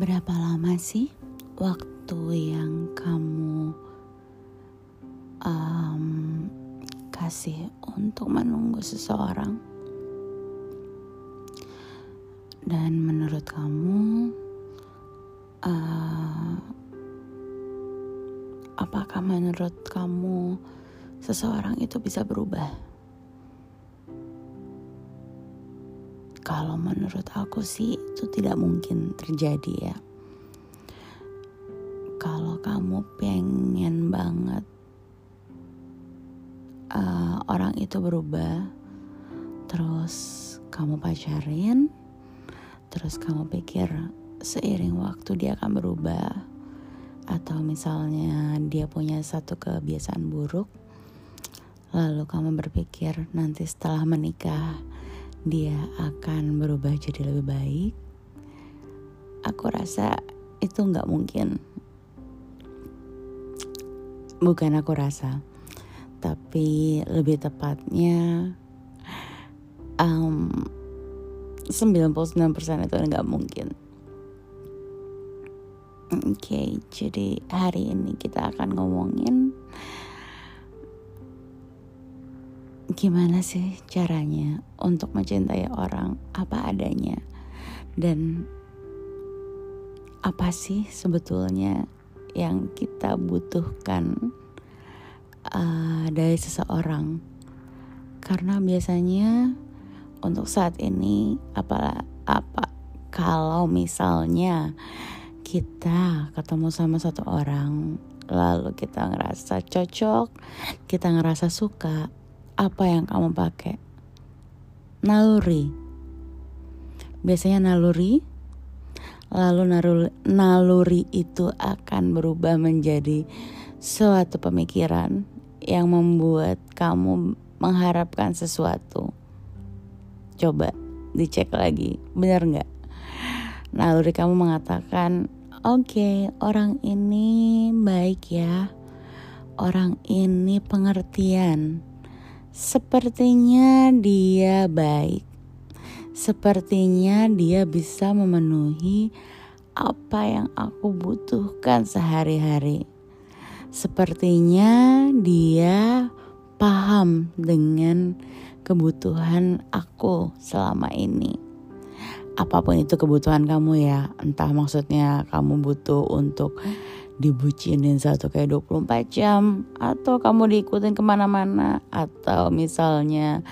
Berapa lama sih waktu yang kamu um, kasih untuk menunggu seseorang? Dan menurut kamu, uh, apakah menurut kamu seseorang itu bisa berubah? Kalau menurut aku sih itu tidak mungkin terjadi ya. Kalau kamu pengen banget uh, orang itu berubah, terus kamu pacarin, terus kamu pikir seiring waktu dia akan berubah, atau misalnya dia punya satu kebiasaan buruk, lalu kamu berpikir nanti setelah menikah dia akan berubah jadi lebih baik, aku rasa itu nggak mungkin. Bukan aku rasa, tapi lebih tepatnya um, 99% itu nggak mungkin. Oke, okay, jadi hari ini kita akan ngomongin gimana sih caranya untuk mencintai orang? Apa adanya? Dan apa sih sebetulnya yang kita butuhkan uh, dari seseorang? Karena biasanya untuk saat ini apalah apa kalau misalnya kita ketemu sama satu orang lalu kita ngerasa cocok kita ngerasa suka apa yang kamu pakai? Naluri. Biasanya naluri, lalu naluri, naluri itu akan berubah menjadi suatu pemikiran yang membuat kamu mengharapkan sesuatu. Coba dicek lagi, benar nggak? Naluri kamu mengatakan, oke okay, orang ini baik ya, orang ini pengertian, Sepertinya dia baik. Sepertinya dia bisa memenuhi apa yang aku butuhkan sehari-hari. Sepertinya dia paham dengan kebutuhan aku selama ini. Apa pun itu kebutuhan kamu ya, entah maksudnya kamu butuh untuk dibucinin satu kayak 24 jam atau kamu diikutin ke mana-mana atau misalnya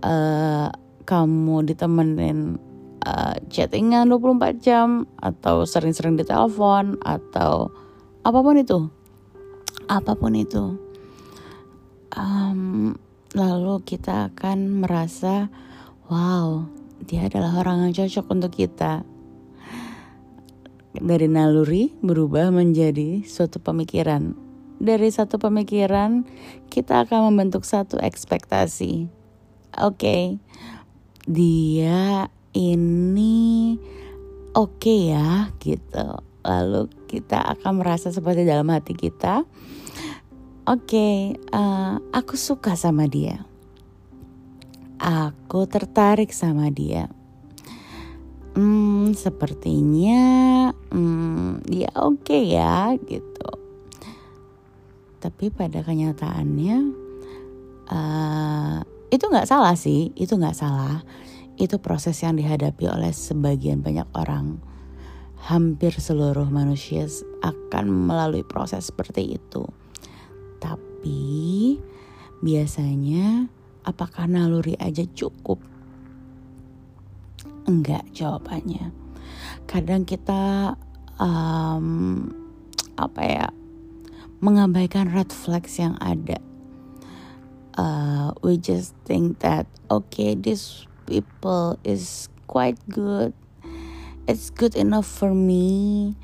uh, kamu ditemenin uh, chattingan 24 jam atau sering-sering ditelepon atau apa pun itu. Apa pun itu. Um, lalu kita akan merasa wow dia adalah orang yang cocok untuk kita dari naluri berubah menjadi suatu pemikiran. Dari satu pemikiran, kita akan membentuk satu ekspektasi. Oke, okay, dia ini oke okay ya, gitu. Lalu kita akan merasa seperti dalam hati kita, oke, okay, uh, eh, aku suka sama dia. Aku tertarik sama dia hmm, sepertinya hmm, dia oke okay ya gitu. Tapi pada kenyataannya uh, itu nggak salah sih, itu nggak salah. Itu proses yang dihadapi oleh sebagian banyak orang. Hampir seluruh manusia akan melalui proses seperti itu. Tapi biasanya apakah naluri aja cukup Enggak jawabannya. Kadang kita um, apa ya mengabaikan red flags yang ada. Uh, we just think that okay, this people is quite good. It's good enough for me.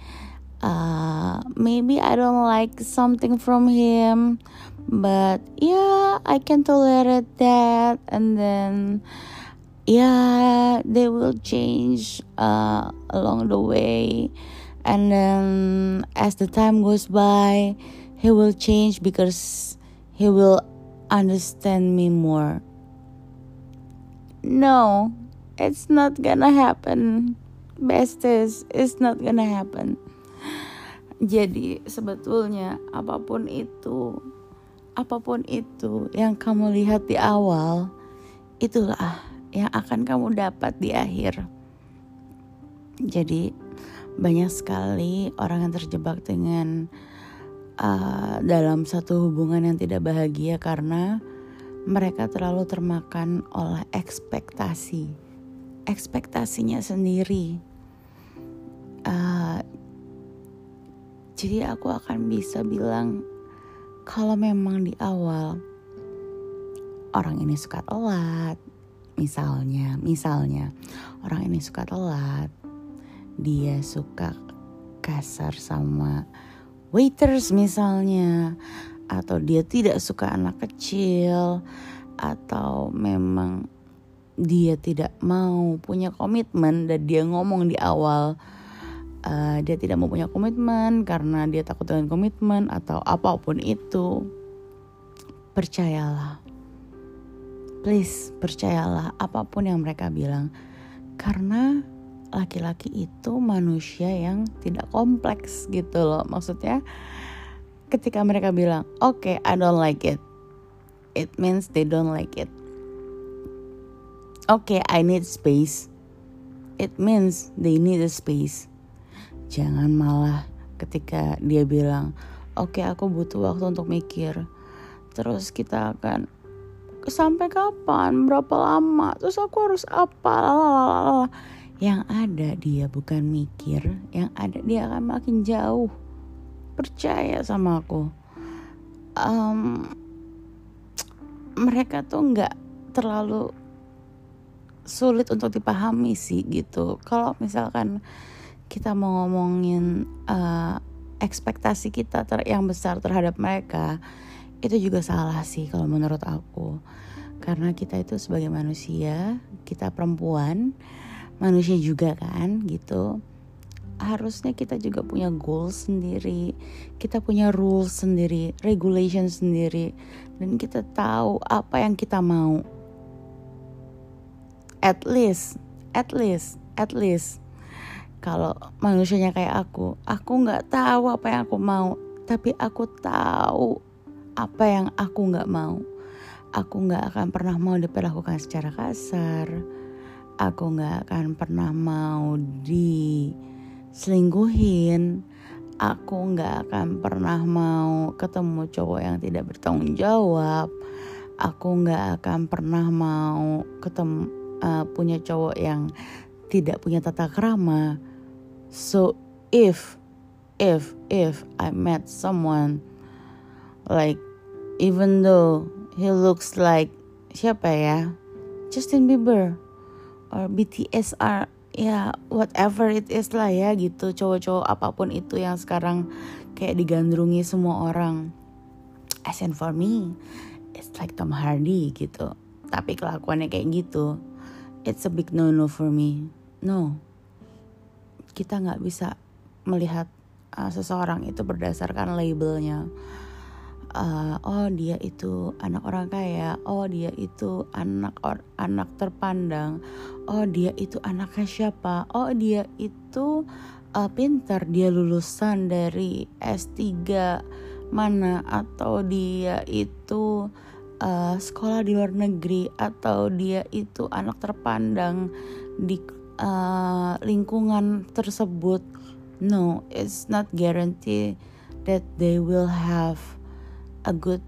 Uh, maybe I don't like something from him, but yeah, I can tolerate that. And then yeah they will change uh, along the way. And then as the time goes by he will change because he will understand me more. No it's not gonna happen. Besties it's not gonna happen. Jadi sebetulnya apa pun itu apa pun itu yang kamu lihat di awal itulah yang akan kamu dapat di akhir jadi banyak sekali orang yang terjebak dengan uh, dalam satu hubungan yang tidak bahagia karena mereka terlalu termakan oleh ekspektasi, ekspektasinya sendiri. Uh, jadi aku akan bisa bilang kalau memang di awal orang ini suka telat, misalnya, misalnya orang ini suka telat, dia suka kasar sama waiters misalnya atau dia tidak suka anak kecil atau memang dia tidak mau punya komitmen dan dia ngomong di awal uh, dia tidak mau punya komitmen karena dia takut dengan komitmen atau apa pun itu percayalah please percayalah apa pun yang mereka bilang. Karena laki-laki itu manusia yang tidak kompleks gitu loh. Maksudnya ketika mereka bilang oke okay, I don't like it it means they don't like it. Oke okay, I need space. It means they need a space. Jangan malah ketika dia bilang oke okay, aku butuh waktu untuk mikir. Terus kita akan sampai kapan? Berapa lama? Terus aku harus apa? Lalalala yang ada dia bukan mikir yang ada dia akan makin jauh. Percaya sama aku. Um, mereka tuh nggak terlalu sulit untuk dipahami sih gitu. Kalau misalkan kita mau ngomongin uh, ekspektasi kita ter yang besar terhadap mereka itu juga salah sih kalau menurut aku. Karena kita itu sebagai manusia kita perempuan manusia juga kan gitu. Harusnya kita juga punya goals sendiri kita punya rules sendiri regulation sendiri dan kita tahu apa yang kita mau. At least at least at least. Kalau manusianya kayak aku aku nggak tahu apa yang aku mau tapi aku tahu apa yang aku nggak mau. Aku nggak akan pernah mau diperlakukan secara kasar. Aku nggak akan pernah mau diselingkuhin. Aku nggak akan pernah mau ketemu cowok yang tidak bertanggung jawab. Aku nggak akan pernah mau ketemu uh, punya cowok yang tidak punya tata krama. So if if if I met someone like even though he looks like siapa ya? Justin Bieber or BTS are ya whatever it is lah ya gitu. Cowok-cowok apa pun itu yang sekarang kayak digandrungi semua orang. As in for me it's like Tom Hardy gitu. Tapi kelakuannya kayak gitu it's a big no no for me. No. Kita nggak bisa melihat uh, seseorang itu berdasarkan labelnya uh, oh dia itu anak orang kaya, oh dia itu anak or, anak terpandang, oh dia itu anaknya siapa, oh dia itu uh, pintar, dia lulusan dari S3 mana atau dia itu uh, sekolah di luar negeri atau dia itu anak terpandang di uh, lingkungan tersebut. No, it's not guarantee that they will have a good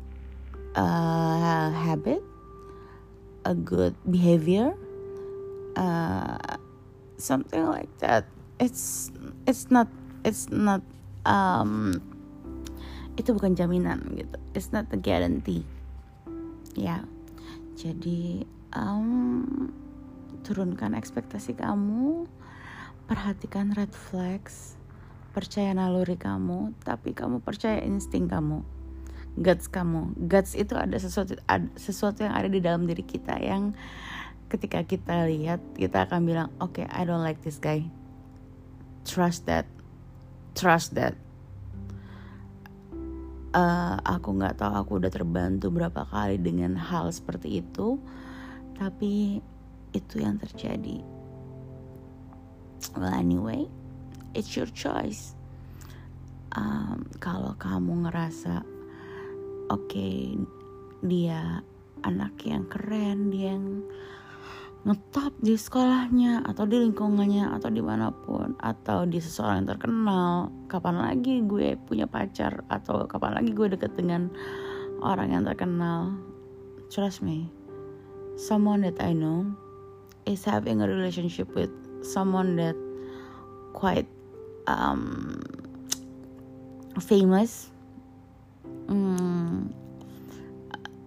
uh, habit, a good behavior, uh, something like that. It's it's not it's not um, itu bukan jaminan gitu. It's not a guarantee. Ya, yeah. jadi um, turunkan ekspektasi kamu, perhatikan red flags, percaya naluri kamu, tapi kamu percaya insting kamu guts kamu. Guts itu ada sesuatu ada sesuatu yang ada di dalam diri kita yang ketika kita lihat kita akan bilang oke okay, I don't like this guy. Trust that. Trust that. Uh, aku nggak tahu aku udah terbantu berapa kali dengan hal seperti itu tapi itu yang terjadi. Well anyway it's your choice. Um, kalau kamu ngerasa oke okay, dia anak yang keren dia yang ngetop di sekolahnya atau di lingkungannya atau di mana pun atau di seseorang yang terkenal. Kapan lagi gue punya pacar atau kapan lagi gue deket dengan orang yang terkenal? Trust me someone that I know is having a relationship with someone that quite um, famous. Hmm,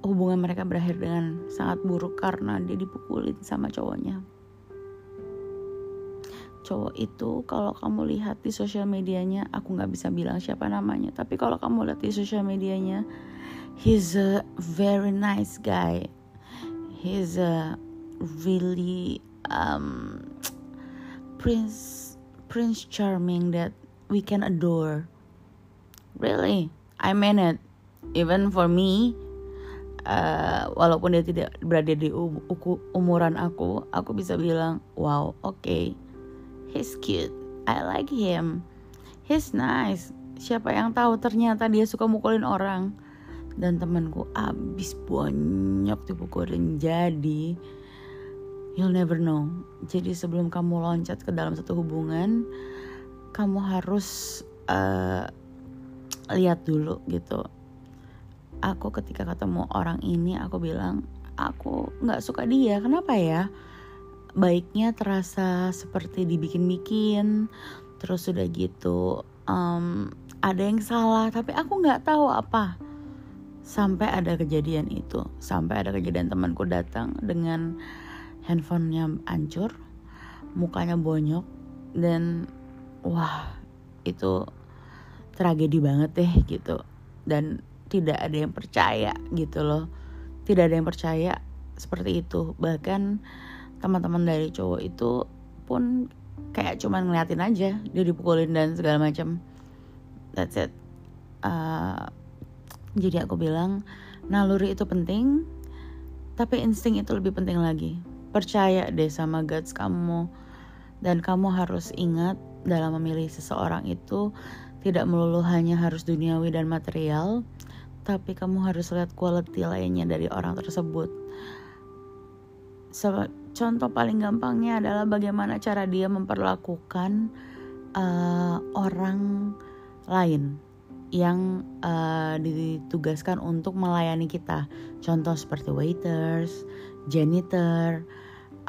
hubungan mereka berakhir dengan sangat buruk karena dia dipukulin sama cowoknya. Cowok itu kalau kamu lihat di sosial medianya aku nggak bisa bilang siapa namanya tapi kalau kamu lihat di sosial medianya he's a very nice guy. He's a really um, prince prince charming that we can adore. Really I mean it. Even for me uh, walaupun dia tidak berada di umuran aku aku bisa bilang wow oke. Okay, he's cute. I like him. He's nice. Siapa yang tahu ternyata dia suka mukulin orang. Dan temanku abis banyak dipukulin. Jadi you'll never know. Jadi sebelum kamu loncat ke dalam satu hubungan kamu harus uh, lihat dulu gitu aku ketika ketemu orang ini aku bilang aku nggak suka dia kenapa ya? Baiknya terasa seperti dibikin-bikin terus sudah gitu um, ada yang salah tapi aku nggak tahu apa. Sampai ada kejadian itu sampai ada kejadian temanku datang dengan handphonenya hancur mukanya bonyok dan wah itu tragedi banget deh gitu. Dan tidak ada yang percaya gitu loh tidak ada yang percaya seperti itu bahkan teman-teman dari cowok itu pun kayak cuman ngeliatin aja dia dipukulin dan segala macam that's it uh, jadi aku bilang naluri itu penting, tapi insting itu lebih penting lagi. Percaya deh sama guts kamu. Dan kamu harus ingat dalam memilih seseorang itu tidak melulu hanya harus duniawi dan material, tapi kamu harus lihat quality lainnya dari orang tersebut. So, contoh paling gampangnya adalah bagaimana cara dia memperlakukan uh, orang lain yang uh, ditugaskan untuk melayani kita. Contoh seperti waiters, janitor,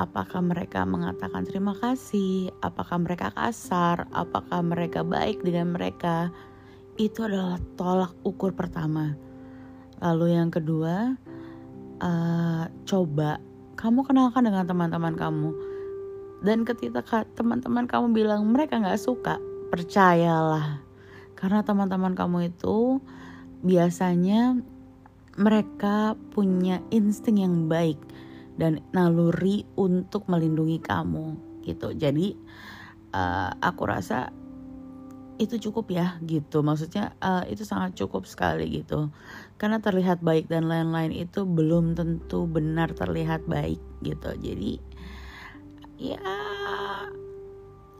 apakah mereka mengatakan terima kasih, apakah mereka kasar, apakah mereka baik dengan mereka. Itu adalah tolak ukur pertama. Lalu yang kedua, uh, coba kamu kenalkan dengan teman-teman kamu. Dan ketika teman-teman kamu bilang mereka nggak suka, percayalah karena teman-teman kamu itu biasanya mereka punya insting yang baik dan naluri untuk melindungi kamu gitu. Jadi uh, aku rasa itu cukup ya gitu. Maksudnya uh, itu sangat cukup sekali gitu. Karena terlihat baik dan lain-lain itu belum tentu benar terlihat baik gitu. Jadi ya yeah,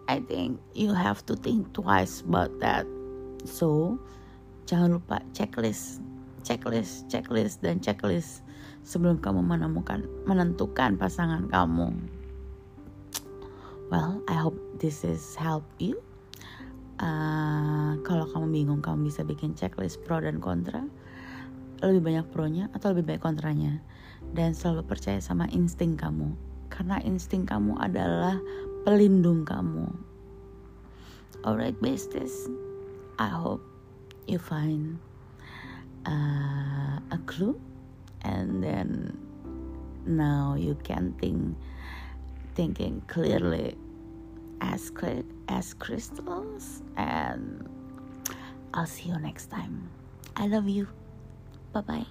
I think you have to think twice about that So, jangan lupa checklist, checklist, checklist dan checklist sebelum kamu menemukan menentukan pasangan kamu. Well, I hope this is help you. Uh, kalau kamu bingung, kamu bisa bikin checklist pro dan kontra. Lebih banyak pro-nya atau lebih banyak kontranya. Dan selalu percaya sama insting kamu. Karena insting kamu adalah pelindung kamu. Alright, besties. I hope you find uh, a clue and then now you can think thinking clearly as clear as crystals and I'll see you next time. I love you. Bye bye.